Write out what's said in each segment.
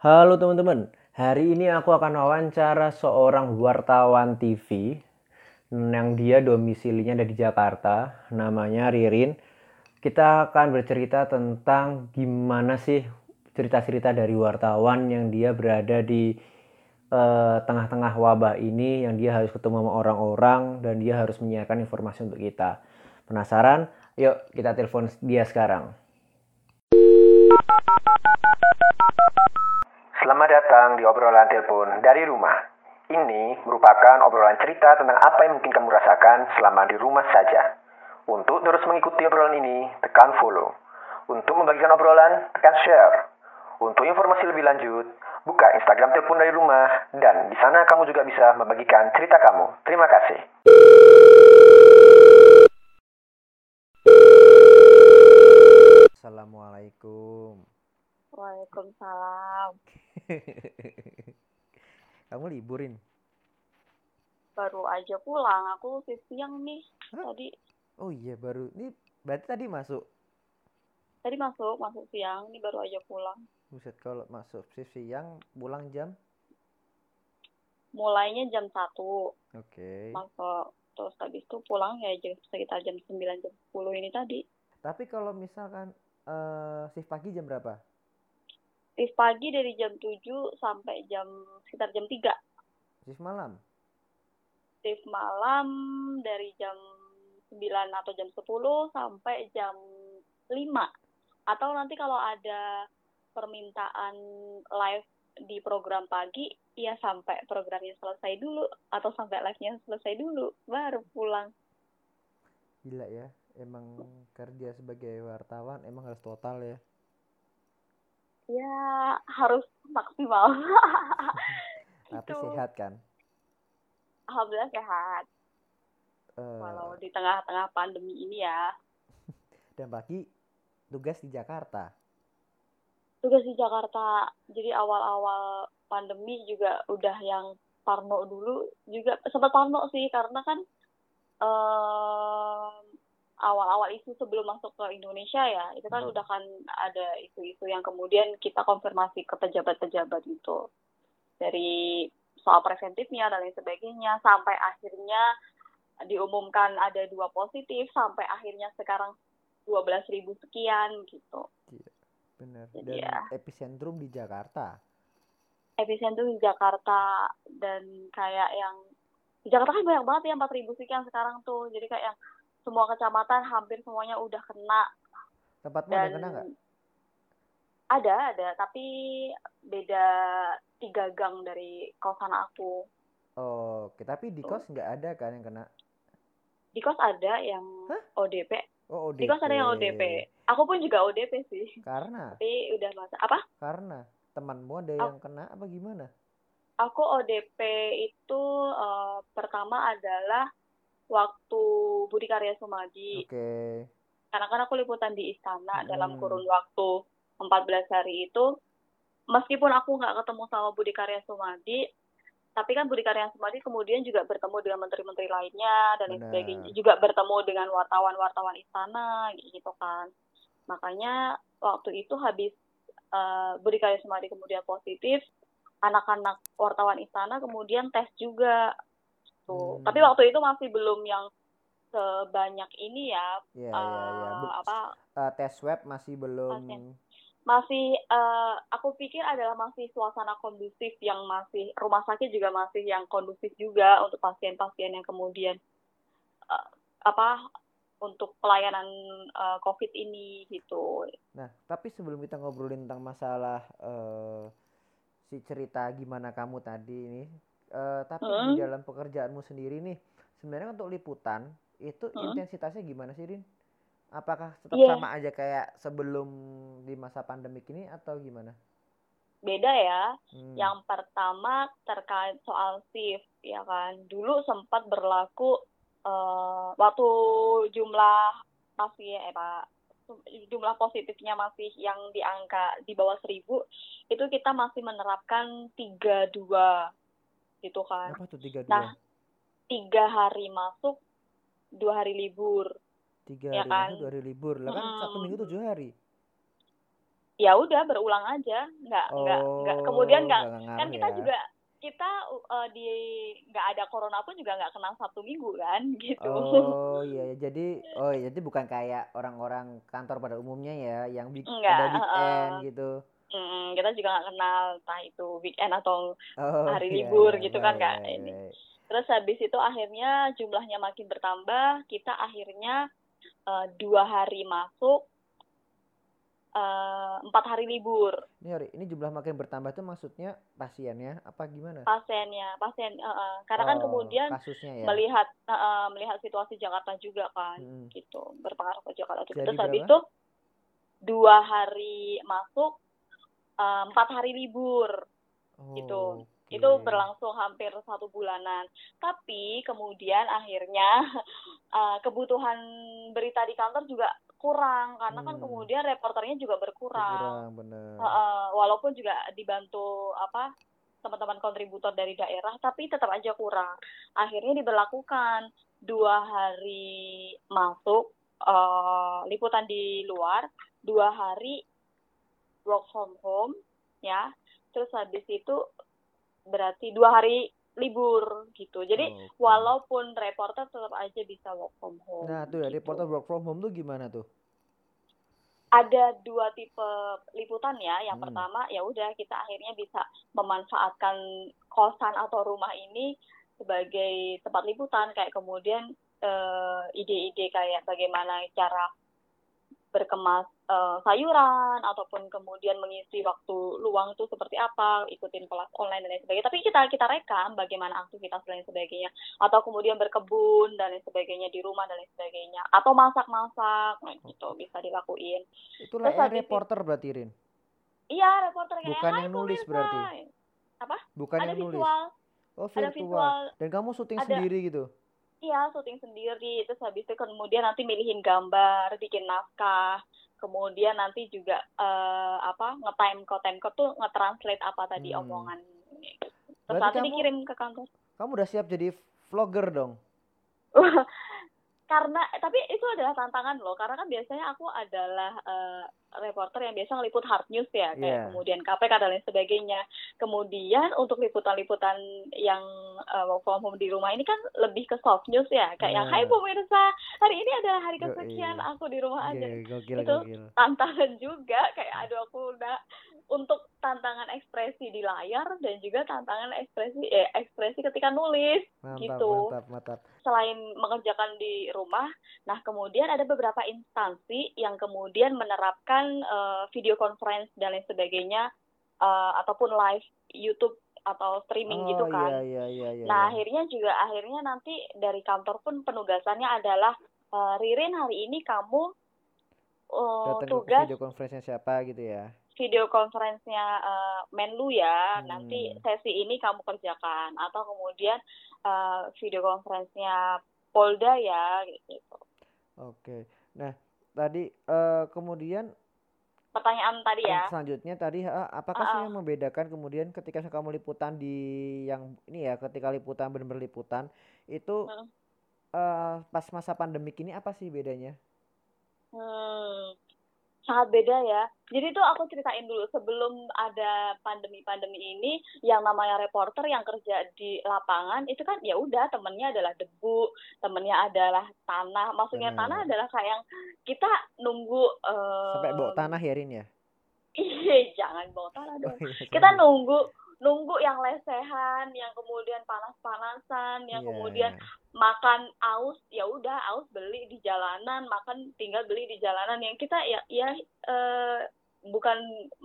Halo teman-teman, hari ini aku akan wawancara seorang wartawan TV yang dia domisilinya ada di Jakarta, namanya Ririn. Kita akan bercerita tentang gimana sih cerita-cerita dari wartawan yang dia berada di eh, tengah-tengah wabah ini, yang dia harus ketemu sama orang-orang dan dia harus menyiarkan informasi untuk kita. Penasaran? Yuk kita telepon dia sekarang. Selamat datang di obrolan telepon dari rumah. Ini merupakan obrolan cerita tentang apa yang mungkin kamu rasakan selama di rumah saja. Untuk terus mengikuti obrolan ini, tekan follow. Untuk membagikan obrolan, tekan share. Untuk informasi lebih lanjut, buka Instagram telepon dari rumah dan di sana kamu juga bisa membagikan cerita kamu. Terima kasih. Assalamualaikum. Waalaikumsalam. Kamu liburin? Baru aja pulang. Aku siang nih. Hah? Tadi Oh iya baru. Ini berarti tadi masuk. tadi masuk, masuk siang. Ini baru aja pulang. Buset kalau masuk shift siang pulang jam. Mulainya jam 1 Oke. masuk. Terus habis itu pulang ya jam sekitar jam 9 jam 10 ini tadi. Tapi kalau misalkan eh shift pagi jam berapa? Shift pagi dari jam 7 sampai jam sekitar jam 3. Shift malam. Shift malam dari jam 9 atau jam 10 sampai jam 5. Atau nanti kalau ada permintaan live di program pagi, ya sampai programnya selesai dulu atau sampai live-nya selesai dulu baru pulang. Gila ya. Emang kerja sebagai wartawan emang harus total ya. Ya harus maksimal. Tapi Gitu. sehat kan. Alhamdulillah sehat. Eh, Walau di tengah-tengah pandemi ini ya. dan pagi tugas di Jakarta. Tugas di Jakarta. Jadi awal-awal pandemi juga udah yang parno dulu juga sempat parno sih karena kan em, awal-awal isu sebelum masuk ke Indonesia ya itu kan Hmm. udah kan ada isu-isu yang kemudian kita konfirmasi ke pejabat-pejabat itu dari soal preventifnya dan lain sebagainya sampai akhirnya diumumkan ada dua positif sampai akhirnya sekarang 12.000 sekian gitu Bener. Dan Iya. epicentrum di Jakarta. epicentrum di Jakarta dan kayak yang di Jakarta kan banyak banget ya 4000 sekian sekarang tuh jadi kayak yang semua kecamatan hampir semuanya udah kena Tempatmu dan yang kena nggak? ada ada tapi beda tiga gang dari kosan aku Oh, oke. Tapi di kos nggak ada kan yang kena? di kos ada yang Hah? ODP Oh, di kos ada yang ODP aku pun juga ODP sih Karena, tapi udah masa apa karena temanmu ada yang kena apa gimana? aku ODP itu eh, pertama adalah waktu Budi Karya Sumadi Oke. karena kan aku liputan di istana dalam Hmm. kurun waktu 14 hari itu meskipun aku nggak ketemu sama Budi Karya Sumadi tapi kan Budi Karya Sumadi kemudian juga bertemu dengan menteri-menteri lainnya dan Benar. sebagainya juga bertemu dengan wartawan-wartawan istana gitu kan makanya waktu itu habis eh, Budi Karya Sumadi kemudian positif anak-anak wartawan istana kemudian tes juga tuh Hmm. tapi waktu itu masih belum yang sebanyak ini ya Iya, iya, iya. eh, Bu- apa eh, tes swab masih belum. Pasien. masih eh, aku pikir adalah masih suasana kondusif yang masih rumah sakit juga masih yang kondusif juga untuk pasien-pasien yang kemudian eh, apa untuk pelayanan eh, COVID ini gitu. Nah, tapi sebelum kita ngobrolin tentang masalah eh, si cerita gimana kamu tadi ini, eh, tapi di Hmm. dalam pekerjaanmu sendiri nih, sebenarnya untuk liputan itu Hmm. intensitasnya gimana sih, Rin? Apakah tetap Iya. sama aja kayak sebelum di masa pandemik ini atau gimana? Beda ya. Hmm. Yang pertama terkait soal shift ya kan. Dulu sempat berlaku eh, waktu jumlah pasien eh Pak jumlah positifnya masih yang di angka di bawah seribu itu kita masih menerapkan tiga dua gitu kan Apa tuh tiga Nah, tiga hari masuk dua hari libur Tiga ya hari kan? masuk, dua hari libur. Lah kan satu Mm-mm. minggu tujuh hari. ya udah berulang aja nggak nggak nggak kemudian nggak Oh, nggak kan kita ya. juga kita uh, di nggak ada corona pun juga nggak kenal Sabtu Minggu kan gitu Oh iya, ya. jadi oh iya, jadi bukan kayak orang-orang kantor pada umumnya ya, yang Enggak, ada weekend heeh. gitu. Mm, kita juga nggak kenal entah itu weekend atau Oh Hari iya, libur iya, gitu kan, baik, Kak, baik, ini. baik. terus habis itu akhirnya jumlahnya makin bertambah kita akhirnya uh, dua hari masuk uh, empat hari libur Ini Ori, ini jumlah makin bertambah tuh maksudnya pasiennya apa gimana? pasiennya pasien uh, uh, karena kan Oh, kemudian kasusnya ya. melihat uh, uh, melihat situasi Jakarta juga kan Mm-mm. gitu berpengaruh ke Jakarta. Jadi terus habis berapa? itu dua hari masuk uh, empat hari libur. Gitu. Oh, itu berlangsung hampir satu bulanan. Tapi kemudian akhirnya uh, kebutuhan berita di kantor juga kurang. Karena kan Hmm. kemudian reporternya juga berkurang. Kurang bener. Heeh, walaupun juga dibantu apa teman-teman kontributor dari daerah tapi tetap aja kurang. Akhirnya diberlakukan. Dua hari masuk eh, liputan di luar dua hari work from home ya terus habis itu berarti dua hari libur gitu jadi Oke. walaupun reporter tetap aja bisa work from home Nah, tuh ya gitu reporter work from home tuh gimana tuh? ada dua tipe liputan ya. Yang Hmm. pertama ya udah kita akhirnya bisa memanfaatkan kosan atau rumah ini sebagai tempat liputan kayak kemudian eh, ide-ide kayak bagaimana cara berkemas eh, sayuran ataupun kemudian mengisi waktu luang itu seperti apa, ikutin kelas online dan lain sebagainya. Tapi kita kita rekam bagaimana aktivitas dan lain sebagainya atau kemudian berkebun dan lain sebagainya di rumah dan lain sebagainya atau masak-masak nah, gitu bisa dilakuin. Itu Terus itu- reporter berarti Rin. Iya, reporter kayak Bukan "Hai, yang nulis pemirsa." berarti? Apa? Bukan ada yang nulis. visual, Oh, ada virtual. visual. Dan kamu syuting Ada- sendiri gitu. Iya, syuting sendiri. Terus habis itu kemudian nanti milihin gambar, bikin naskah. Kemudian nanti juga eh, apa nge-time code, time code tuh nge-translate apa tadi Hmm. omongan. Terus nanti dikirim ke kantor. Kamu udah siap jadi vlogger dong. karena tapi itu adalah tantangan loh. Karena kan biasanya aku adalah eh, reporter yang biasa ngeliput hard news ya. Iya. kayak kemudian KPK dan lain sebagainya. Kemudian untuk liputan-liputan yang work from home di rumah ini kan lebih ke soft news ya. Kayak yang Benar. Hai pemirsa hari ini adalah hari kesekian aku di rumah aja. Iya, gokil Itu gokil. tantangan juga. Kayak aduh aku udah untuk tantangan ekspresi di layar dan juga tantangan ekspresi eh ekspresi ketika nulis Mantap, gitu. mantap, mantap. selain mengerjakan di rumah, nah kemudian ada beberapa instansi yang kemudian menerapkan eh, video conference dan lain sebagainya eh, ataupun live YouTube atau streaming gitu Oh, kan. iya, iya, iya, iya. iya. Nah akhirnya juga akhirnya nanti dari kantor pun penugasannya adalah eh, Ririn hari ini kamu eh, Datang ke tugas video conference siapa gitu ya. Video conference-nya eh, Menlu ya, Hmm. nanti sesi ini kamu kerjakan atau kemudian eh, video conference-nya Polda ya gitu. Oke. Nah, tadi eh, kemudian Pertanyaan tadi ya. selanjutnya tadi eh, apakah sih Ah, ah. yang membedakan kemudian ketika kamu liputan di yang ini ya, ketika liputan benar-benar liputan itu Hmm. eh, pas masa pandemik ini apa sih bedanya? Hmm, sangat beda ya. Jadi tuh aku ceritain dulu sebelum ada pandemi-pandemi ini, yang namanya reporter yang kerja di lapangan itu kan ya udah temennya adalah debu, temennya adalah tanah. Maksudnya Benar. tanah adalah kayak yang kita nunggu Sampai bawa tanah ya Rin ya? Iya, jangan bawa tanah Oh, dong. iya, Kita nunggu nunggu yang lesehan, yang kemudian panas-panasan, yang Iya, kemudian makan aus, ya udah aus beli di jalanan, makan tinggal beli di jalanan. Yang kita ya ya eh, bukan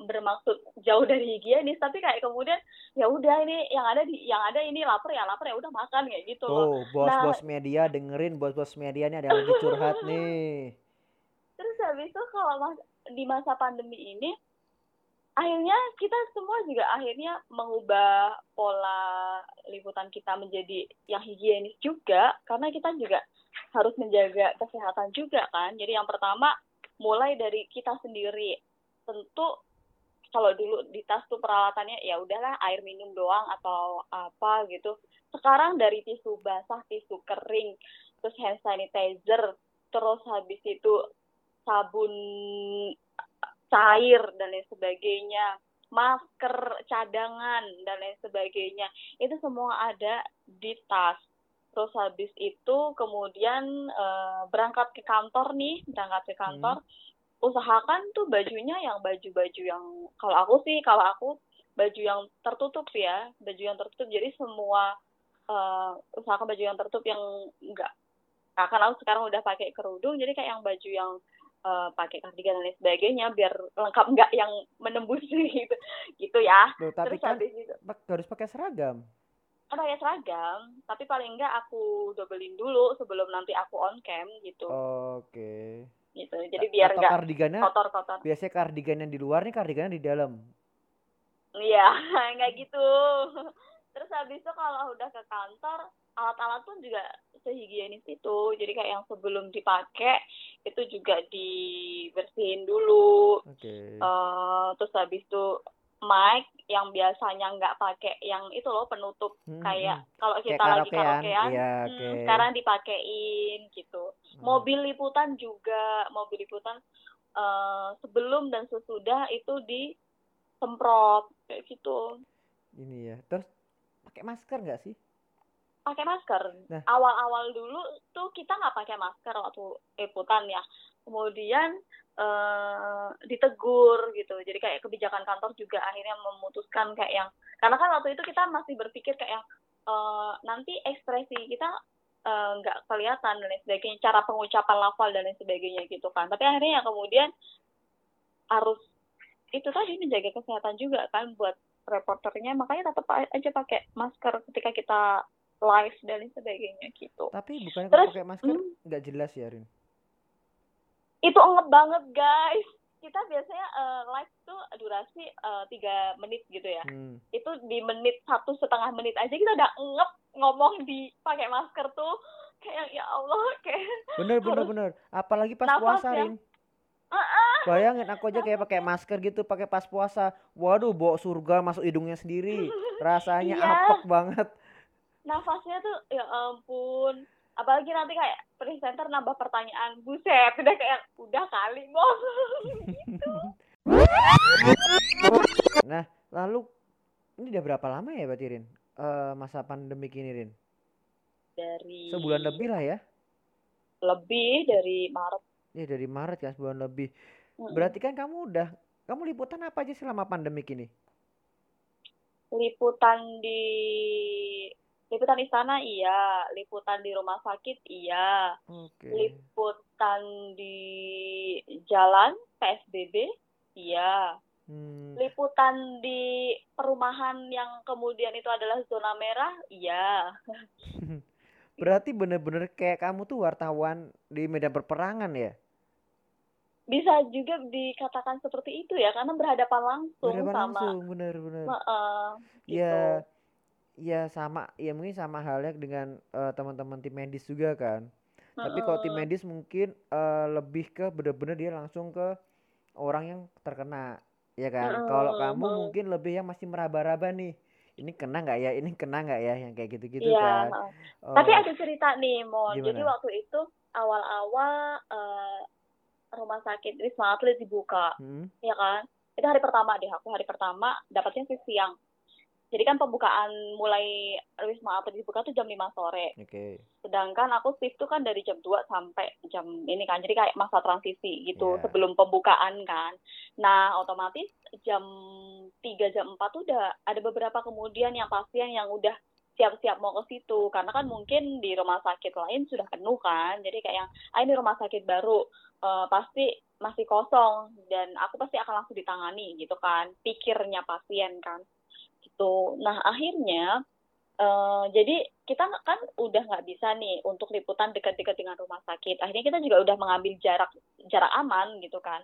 bermaksud jauh dari higienis, tapi kayak kemudian ya udah ini yang ada di yang ada ini lapar ya lapar ya udah makan kayak gitu loh. Tuh, bos-bos media dengerin bos-bos media nih ada yang lagi curhat nih. Terus habis itu kalau mas, di masa pandemi ini akhirnya kita semua juga akhirnya mengubah pola liputan kita menjadi yang higienis juga karena kita juga harus menjaga kesehatan juga kan. Jadi yang pertama mulai dari kita sendiri. Tentu kalau dulu di tas tuh peralatannya ya udahlah air minum doang atau apa gitu. Sekarang dari tisu basah, tisu kering, terus hand sanitizer, terus habis itu sabun cair dan lain sebagainya. Masker cadangan dan lain sebagainya. Itu semua ada di tas. Terus habis itu kemudian uh, berangkat ke kantor nih berangkat ke kantor. Hmm. usahakan tuh bajunya yang baju-baju yang kalau aku sih kalau aku baju yang tertutup ya baju yang tertutup. Jadi semua uh, usahakan baju yang tertutup yang enggak nah, karena aku sekarang udah pakai kerudung jadi kayak yang baju yang uh, pakai kardigan dan lain sebagainya biar lengkap nggak yang menembus gitu. Gitu ya. Loh, tapi Terus kan habis itu, harus pakai seragam? Kan pakai seragam tapi paling enggak aku dobelin dulu sebelum nanti aku on cam gitu. Oke. Okay. gitu jadi biar kardigannya kotor kotor biasanya kardigan yang di luar nih kardigan di dalam. Iya enggak gitu terus habis itu kalau udah ke kantor alat-alat pun juga sehigienis itu jadi kayak yang sebelum dipakai itu juga dibersihin dulu okay. uh, eh, terus habis itu mic yang biasanya nggak pakai yang itu loh penutup hmm, kayak hmm. kalau kita kayak lagi karaokean ya, okay. hmm, sekarang dipakein gitu hmm. mobil liputan juga mobil liputan uh, sebelum dan sesudah itu disemprot kayak gitu ini ya terus pakai masker nggak sih pakai masker. Nah. Awal-awal dulu tuh kita nggak pakai masker waktu liputan ya. Kemudian uh, ditegur gitu. Jadi kayak kebijakan kantor juga akhirnya memutuskan kayak yang karena kan waktu itu kita masih berpikir kayak yang uh, nanti ekspresi kita eh, nggak uh, kelihatan dan lain sebagainya, cara pengucapan lafal dan lain sebagainya gitu kan. Tapi akhirnya ya kemudian harus itu tadi menjaga kesehatan juga kan buat reporternya makanya tetap aja pakai masker ketika kita live dan sebagainya gitu. Tapi bukannya kalau pakai masker hmm. nggak hmm, jelas ya, Rin? Itu ngep banget, guys. Kita biasanya uh, live tuh durasi uh, tiga menit gitu ya. Hmm. Itu di menit satu setengah menit aja kita udah ngep ngomong di pakai masker tuh kayak ya Allah kayak. Bener bener bener. Apalagi pas puasa, ya. Bayangin aku aja kayak pakai masker gitu, pakai pas puasa. Waduh, bawa surga masuk hidungnya sendiri. Rasanya yeah. apek banget nafasnya tuh ya ampun apalagi nanti kayak presenter nambah pertanyaan buset udah kayak udah kali bos gitu nah lalu ini udah berapa lama ya Mbak Tirin uh, masa pandemi ini Rin dari sebulan lebih lah ya lebih dari Maret ya dari Maret ya sebulan lebih. Berarti kan kamu udah kamu liputan apa aja selama pandemi ini? Liputan di liputan istana iya liputan di rumah sakit iya okay. liputan di jalan psbb iya. Hmm. liputan di perumahan yang kemudian itu adalah zona merah iya. Berarti bener-bener kayak kamu tuh wartawan di medan perperangan ya bisa juga dikatakan seperti itu ya karena berhadapan langsung berhadapan sama langsung bener bener uh, gitu. ya ya sama ya mungkin sama halnya dengan uh, teman-teman tim medis juga kan. Uh, tapi kalau tim medis mungkin uh, lebih ke bener-bener dia langsung ke orang yang terkena ya kan? Uh, kalau kamu uh, mungkin lebih yang masih meraba-raba nih ini kena nggak ya ini kena nggak ya yang kayak gitu-gitu iya, kan? uh, tapi ada cerita nih mon. Jadi waktu itu awal-awal uh, rumah sakit Wisma Atlet dibuka hmm? ya kan itu hari pertama deh aku hari pertama dapatnya sih siang jadi kan pembukaan mulai Wisma Atlet dibuka tuh jam 5 sore. Oke. Okay. Sedangkan aku shift tuh kan dari jam 2 sampai jam ini kan. Jadi kayak masa transisi gitu yeah. sebelum pembukaan kan. Nah, otomatis jam 3 jam 4 tuh udah ada beberapa kemudian yang pasien yang udah siap-siap mau ke situ karena kan mungkin di rumah sakit lain sudah penuh kan jadi kayak yang ah ini rumah sakit baru uh, pasti masih kosong dan aku pasti akan langsung ditangani gitu kan pikirnya pasien kan gitu. Nah akhirnya uh, jadi kita kan udah nggak bisa nih untuk liputan dekat-dekat dengan rumah sakit. Akhirnya kita juga udah mengambil jarak jarak aman gitu kan.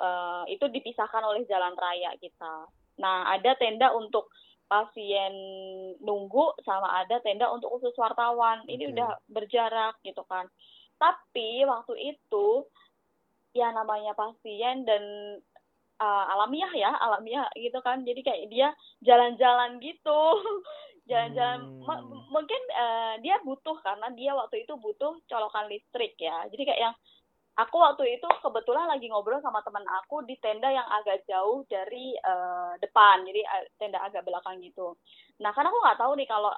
Uh, itu dipisahkan oleh jalan raya kita. Nah ada tenda untuk pasien nunggu sama ada tenda untuk khusus wartawan. Ini okay. udah berjarak gitu kan. Tapi waktu itu ya namanya pasien dan uh, alamiah ya alamiah gitu kan jadi kayak dia jalan-jalan gitu jalan-jalan hmm. mungkin uh, dia butuh karena dia waktu itu butuh colokan listrik ya jadi kayak yang aku waktu itu kebetulan lagi ngobrol sama teman aku di tenda yang agak jauh dari uh, depan jadi uh, tenda agak belakang gitu. Nah karena aku nggak tahu nih kalau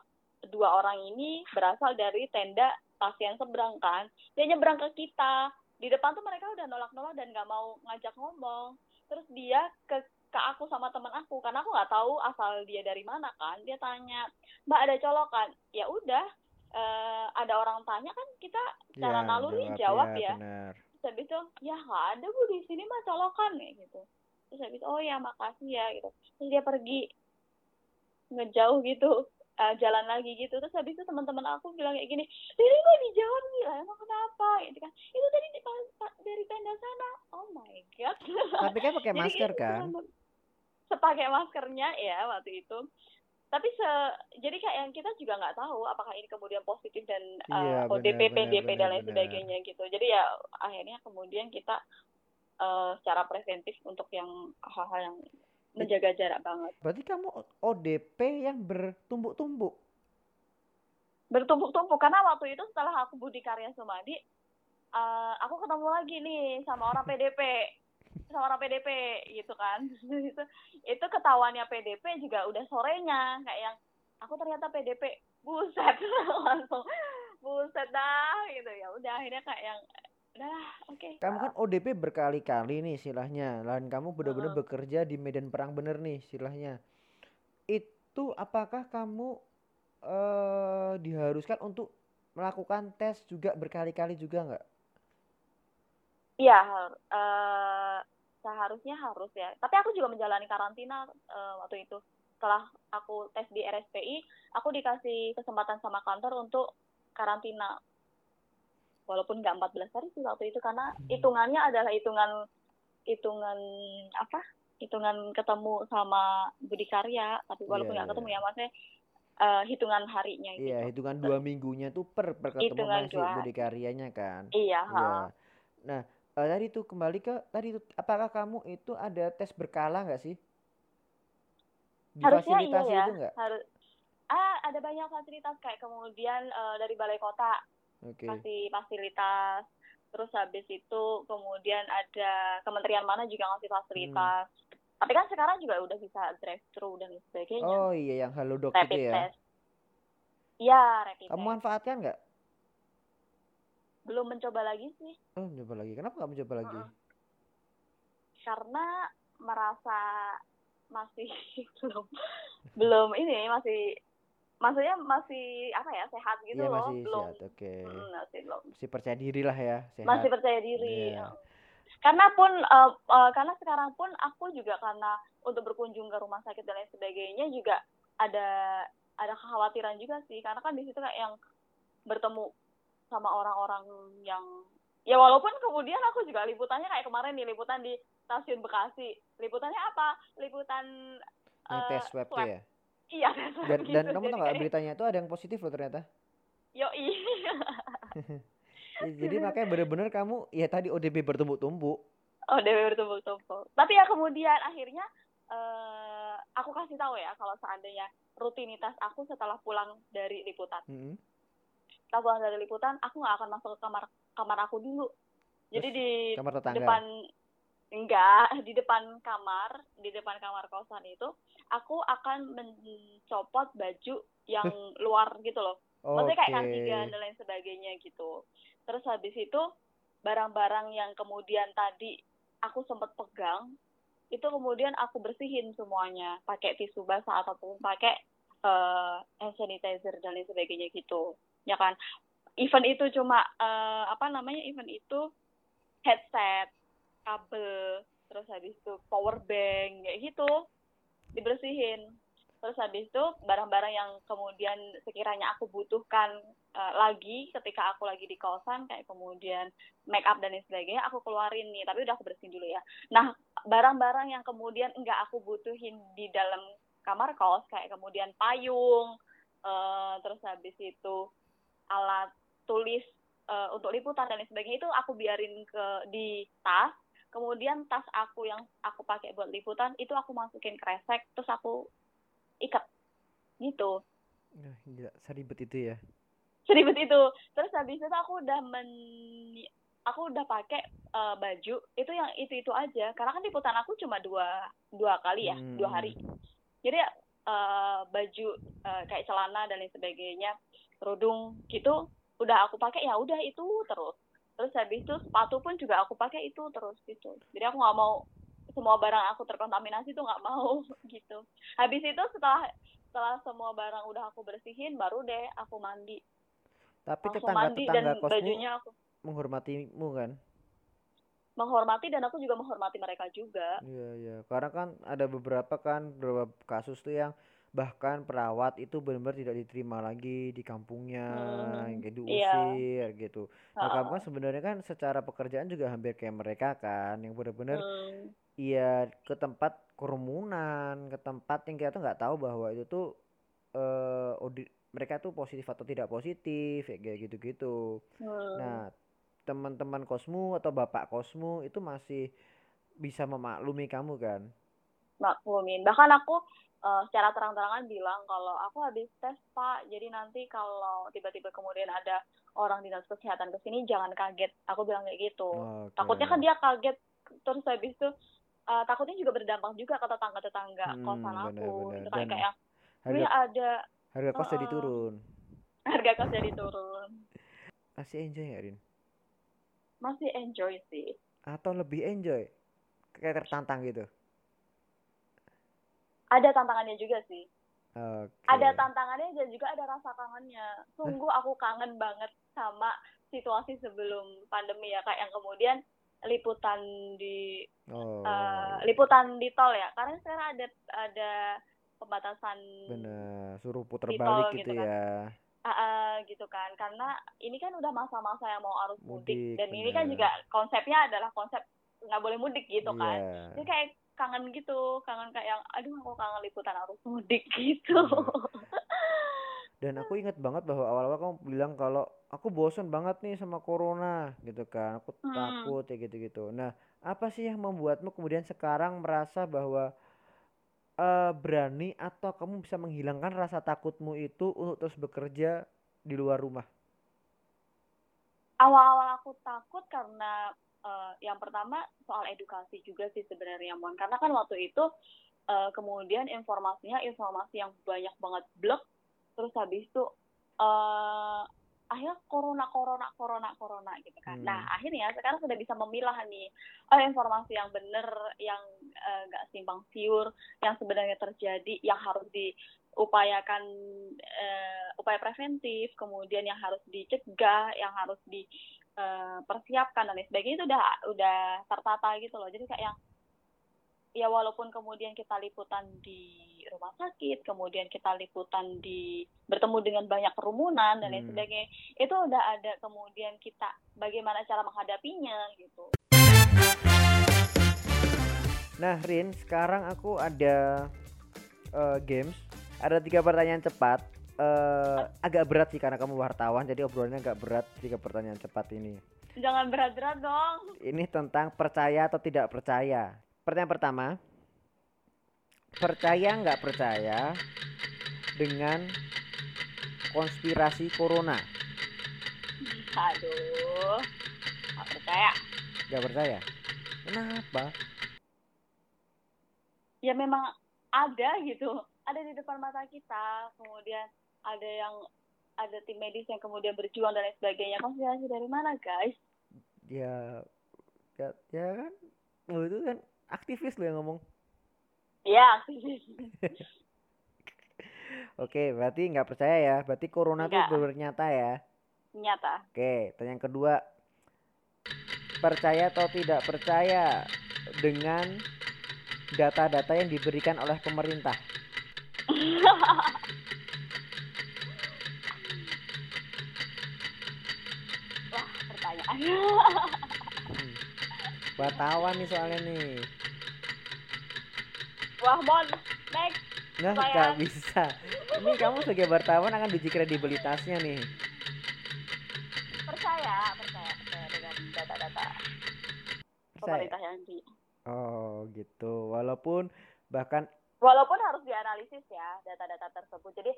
dua orang ini berasal dari tenda pasien seberang kan. Dia nyebrang ke kita. Di depan tuh mereka udah nolak-nolak dan nggak mau ngajak ngomong. Terus dia ke ke aku sama teman aku karena aku nggak tahu asal dia dari mana kan. Dia tanya mbak ada colokan? Ya udah uh, ada orang tanya kan kita secara ya, naluri jawab, jawab ya, ya. Terus habis itu ya nggak ada bu di sini mah colokan nih gitu. Terus habis itu oh ya makasih ya gitu. Terus dia pergi ngejauh gitu uh, jalan lagi gitu. Terus habis itu teman-teman aku bilang kayak gini ini kok dijawab nih? Lah emang kenapa? Gitu kan. Itu tadi di, dari tenda sana. Oh my god. Tapi kan pakai masker kan? sepakai maskernya ya waktu itu tapi se jadi kayak yang kita juga nggak tahu apakah ini kemudian positif dan uh, iya, ODP, PDP dan lain sebagainya gitu. Jadi ya akhirnya kemudian kita uh, secara preventif untuk yang hal-hal yang menjaga jarak banget. Berarti kamu ODP yang bertumbuk-tumbuk? Bertumbuk-tumbuk karena waktu itu setelah aku Budi Karya Sumadi, uh, aku ketemu lagi nih sama orang PDP, sama orang PDP gitu kan. itu itu ketahuannya PDP juga udah sorenya kayak yang aku ternyata PDP, buset langsung buset dah gitu ya udah akhirnya kayak yang Udah, oke. Okay. Kamu kan ODP berkali-kali nih istilahnya. Lain kamu benar-benar uh bekerja di medan perang bener nih istilahnya. Itu apakah kamu uh, diharuskan untuk melakukan tes juga berkali-kali juga nggak? Iya, uh, seharusnya harus ya. Tapi aku juga menjalani karantina uh, waktu itu. Setelah aku tes di RSPI, aku dikasih kesempatan sama kantor untuk karantina walaupun nggak 14 hari sih waktu itu karena hmm. hitungannya adalah hitungan hitungan apa hitungan ketemu sama Budi Karya tapi walaupun iya, nggak yeah, ketemu yeah. ya maksudnya uh, hitungan harinya gitu. Iya, hitungan dua minggunya tuh per per ketemu Budi Karyanya kan. Iya, iya. Nah, uh, tadi tuh kembali ke tadi tuh apakah kamu itu ada tes berkala nggak sih? Di Harusnya iya ya. Itu Harus ah ada banyak fasilitas kayak kemudian uh, dari balai kota okay. kasih fasilitas terus habis itu kemudian ada kementerian mana juga ngasih fasilitas hmm. tapi kan sekarang juga udah bisa drive thru dan sebagainya oh iya yang halodoc rapid itu ya test. iya rapid kamu manfaatkan nggak belum mencoba lagi sih. Oh mencoba lagi. Kenapa nggak mencoba lagi? Uh karena merasa masih belum belum ini masih maksudnya masih apa ya sehat gitu ya, loh. masih belum. sehat, oke. Okay. hmm, masih belum. Masih percaya diri lah ya sehat. masih percaya diri yeah. karena pun uh, uh, karena sekarang pun aku juga karena untuk berkunjung ke rumah sakit dan lain sebagainya juga ada ada kekhawatiran juga sih. Karena kan di situ kayak yang bertemu sama orang-orang yang ya walaupun kemudian aku juga liputannya kayak kemarin nih liputan di stasiun Bekasi liputannya apa liputan uh, tes swab, swab. ya Iya. Dan, gitu, dan kamu tahu nggak beritanya itu ada yang positif loh ternyata. Yo iya. jadi makanya bener-bener kamu ya tadi ODP bertumbuk-tumbuk. ODP bertumbuk-tumbuk. Tapi ya kemudian akhirnya uh, aku kasih tahu ya kalau seandainya rutinitas aku setelah pulang dari liputan. Mm -hmm. Setelah pulang dari liputan, aku nggak akan masuk ke kamar kamar aku dulu. Jadi Terus, di kamar tetangga. depan enggak di depan kamar di depan kamar kosan itu aku akan mencopot baju yang luar gitu loh. Maksudnya kayak kardigan dan lain sebagainya gitu. Terus habis itu barang-barang yang kemudian tadi aku sempat pegang itu kemudian aku bersihin semuanya. Pakai tisu basah ataupun pakai uh, hand sanitizer dan lain sebagainya gitu ya kan? Event itu cuma uh, apa namanya event itu headset kabel terus habis itu power bank kayak gitu. Dibersihin. Terus habis itu barang-barang yang kemudian sekiranya aku butuhkan uh, lagi ketika aku lagi di kosan kayak kemudian make up dan lain sebagainya aku keluarin nih. Tapi udah aku bersihin dulu ya. Nah barang-barang yang kemudian enggak aku butuhin di dalam kamar kos kayak kemudian payung uh, terus habis itu alat tulis uh, untuk liputan dan lain sebagainya itu aku biarin ke di tas. Kemudian tas aku yang aku pakai buat liputan itu aku masukin kresek terus aku ikat. Gitu. Nah, gila seribet itu ya? Seribet itu. Terus habis itu aku udah men aku udah pakai uh, baju itu yang itu itu aja. Karena kan liputan aku cuma dua dua kali ya hmm. dua hari. Jadi uh, baju uh, kayak celana dan lain sebagainya kerudung gitu udah aku pakai ya udah itu terus. Terus habis itu sepatu pun juga aku pakai itu terus gitu. Jadi aku nggak mau semua barang aku terkontaminasi tuh nggak mau gitu. Habis itu setelah setelah semua barang udah aku bersihin baru deh aku mandi. Tapi tetangga tetangga kosmu bajunya aku. menghormatimu kan? Menghormati dan aku juga menghormati mereka juga. Iya iya. Karena kan ada beberapa kan beberapa kasus tuh yang bahkan perawat itu benar-benar tidak diterima lagi di kampungnya hmm, gitu diusir iya. gitu nah kamu kan sebenarnya kan secara pekerjaan juga hampir kayak mereka kan yang benar-benar hmm. iya ke tempat kerumunan ke tempat yang kita tuh nggak tahu bahwa itu tuh uh, audit mereka tuh positif atau tidak positif kayak gitu-gitu hmm. nah teman-teman kosmu atau bapak kosmu itu masih bisa memaklumi kamu kan maklumin bahkan aku uh, secara terang-terangan bilang kalau aku habis tes pak. Jadi nanti kalau tiba-tiba kemudian ada orang dinas kesehatan ke sini jangan kaget. Aku bilang kayak gitu. Okay. takutnya kan dia kaget. Terus habis itu uh, takutnya juga berdampak juga ke tetangga-tetangga hmm, kosan aku. bener, itu kan kayak harga, ada harga kos uh, jadi turun. Harga kos jadi turun. Masih enjoy ya Rin? Masih enjoy sih. Atau lebih enjoy? Kayak tertantang gitu ada tantangannya juga sih okay. ada tantangannya dan juga ada rasa kangennya sungguh aku kangen banget sama situasi sebelum pandemi ya kayak yang kemudian liputan di oh. uh, liputan di tol ya karena sekarang ada ada pembatasan benar suruh putar balik gitu, gitu kan. ya uh, uh, gitu kan karena ini kan udah masa-masa yang mau arus mudik, mudik dan bener. ini kan juga konsepnya adalah konsep nggak boleh mudik gitu yeah. kan jadi kayak kangen gitu kangen kayak yang aduh aku kangen liputan arus mudik gitu. Dan aku inget banget bahwa awal-awal kamu bilang kalau aku bosan banget nih sama corona gitu kan. Aku hmm. takut ya gitu-gitu. Nah apa sih yang membuatmu kemudian sekarang merasa bahwa uh, berani atau kamu bisa menghilangkan rasa takutmu itu untuk terus bekerja di luar rumah? Awal-awal aku takut karena uh, yang pertama soal edukasi juga sih sebenarnya Mon. Karena kan waktu itu uh, kemudian informasinya informasi yang banyak banget blok. Terus habis itu uh, akhirnya corona corona corona corona gitu kan. Hmm. nah akhirnya sekarang sudah bisa memilah nih oh informasi yang benar yang nggak uh, simpang siur yang sebenarnya terjadi yang harus diupayakan uh, upaya preventif kemudian yang harus dicegah yang harus di uh, persiapkan dan lain sebagainya itu udah udah tertata gitu loh. Jadi kayak yang ya walaupun kemudian kita liputan di rumah sakit kemudian kita liputan di bertemu dengan banyak kerumunan dan lain hmm. sebagainya itu udah ada kemudian kita bagaimana cara menghadapinya gitu. Nah Rin sekarang aku ada uh, games. Ada tiga pertanyaan cepat uh, agak berat sih karena kamu wartawan jadi obrolannya agak berat tiga pertanyaan cepat ini. Jangan berat-berat dong. Ini tentang percaya atau tidak percaya. Pertanyaan pertama, percaya nggak percaya dengan konspirasi corona? Aduh, nggak percaya. Nggak percaya? Kenapa? Ya memang ada gitu, ada di depan mata kita. Kemudian ada yang ada tim medis yang kemudian berjuang dan lain sebagainya. Konspirasi dari mana guys? Ya ya, ya kan? Lo itu kan aktivis lo yang ngomong. Ya aktivis. Oke berarti nggak percaya ya? Berarti corona Enggak. tuh benar nyata ya? Nyata. Oke tanya yang kedua. Percaya atau tidak percaya dengan data-data yang diberikan oleh pemerintah hmm. Wartawan nih soalnya nih. Wah, Mon, next. Nggak, nggak bisa. Ini kamu sebagai wartawan akan diuji kredibilitasnya nih. Percaya, percaya, percaya dengan data-data pemerintah yang di. Oh, gitu. Walaupun bahkan walaupun harus dianalisis ya data-data tersebut. Jadi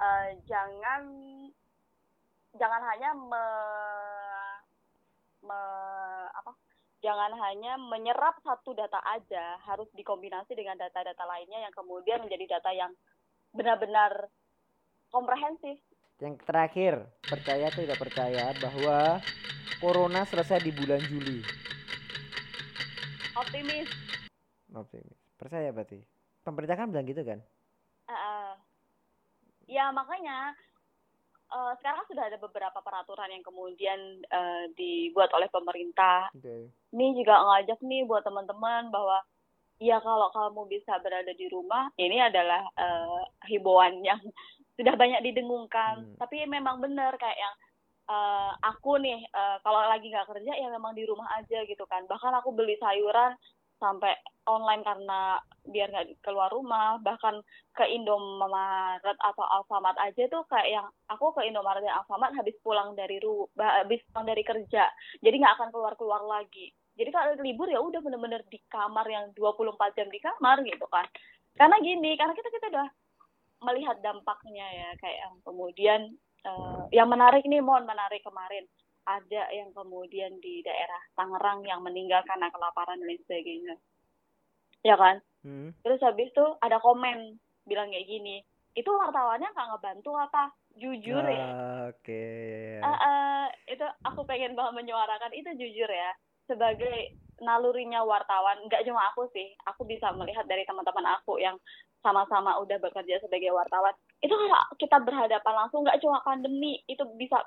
uh, jangan jangan hanya me me, apa jangan hanya menyerap satu data aja, harus dikombinasi dengan data-data lainnya yang kemudian menjadi data yang benar-benar komprehensif. Yang terakhir, percaya atau tidak percaya bahwa corona selesai di bulan Juli? Optimis. Optimis. Percaya berarti. Pemerintah kan bilang gitu kan? Uh, ya makanya uh, sekarang sudah ada beberapa peraturan yang kemudian uh, dibuat oleh pemerintah. Okay. Ini juga ngajak nih buat teman-teman bahwa ya kalau kamu bisa berada di rumah, ini adalah uh, himbauan yang sudah banyak didengungkan. Hmm. Tapi memang benar kayak yang uh, aku nih uh, kalau lagi nggak kerja ya memang di rumah aja gitu kan. Bahkan aku beli sayuran sampai online karena biar nggak keluar rumah bahkan ke Indomaret atau Alfamart aja tuh kayak yang aku ke Indomaret dan Alfamart habis pulang dari ru habis pulang dari kerja jadi nggak akan keluar keluar lagi. Jadi kalau libur ya udah bener-bener di kamar yang 24 jam di kamar gitu kan. Karena gini karena kita kita udah melihat dampaknya ya kayak yang kemudian uh, yang menarik nih mohon menarik kemarin ada yang kemudian di daerah Tangerang yang meninggal karena kelaparan dan lain sebagainya ya kan hmm. terus habis itu ada komen bilang kayak gini itu wartawannya nggak ngebantu apa jujur ya oke okay. uh, uh, itu aku pengen banget menyuarakan itu jujur ya sebagai nalurinya wartawan nggak cuma aku sih aku bisa melihat dari teman-teman aku yang sama-sama udah bekerja sebagai wartawan itu kalau kita berhadapan langsung nggak cuma pandemi itu bisa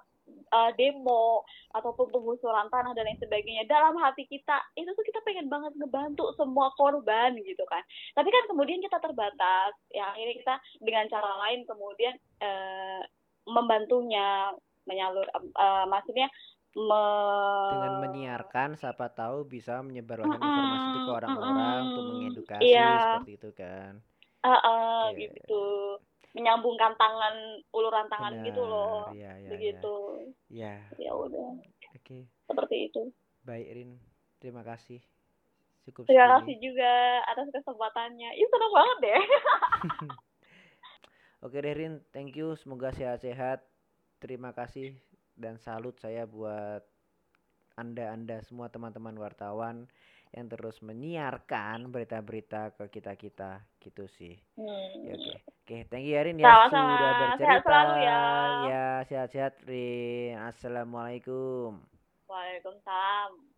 uh, demo ataupun penggusuran tanah dan lain sebagainya dalam hati kita itu tuh kita pengen banget ngebantu semua korban gitu kan tapi kan kemudian kita terbatas ya ini kita dengan cara lain kemudian uh, membantunya menyalur uh, maksudnya me... dengan menyiarkan siapa tahu bisa menyebarkan mm informasi itu ke orang-orang mm untuk mengedukasi iya. seperti itu kan uh, uh, okay. gitu menyambungkan tangan uluran tangan Benar, gitu loh. ya, ya, begitu. Ya. Ya udah. Oke. Okay. seperti itu. Baik Rin. Terima kasih. Cukup terima kasih juga atas kesempatannya. Itu senang banget deh. Oke deh Rin. Thank you. Semoga sehat-sehat. Terima kasih dan salut saya buat anda anda semua teman-teman wartawan yang terus menyiarkan berita-berita ke kita kita gitu sih. Hmm. Ya, oke, okay. Oke, okay, thank you Rin ya Sama-sama. sudah bercerita. Sehat selalu ya. Ya sehat-sehat Rin. Assalamualaikum. Waalaikumsalam.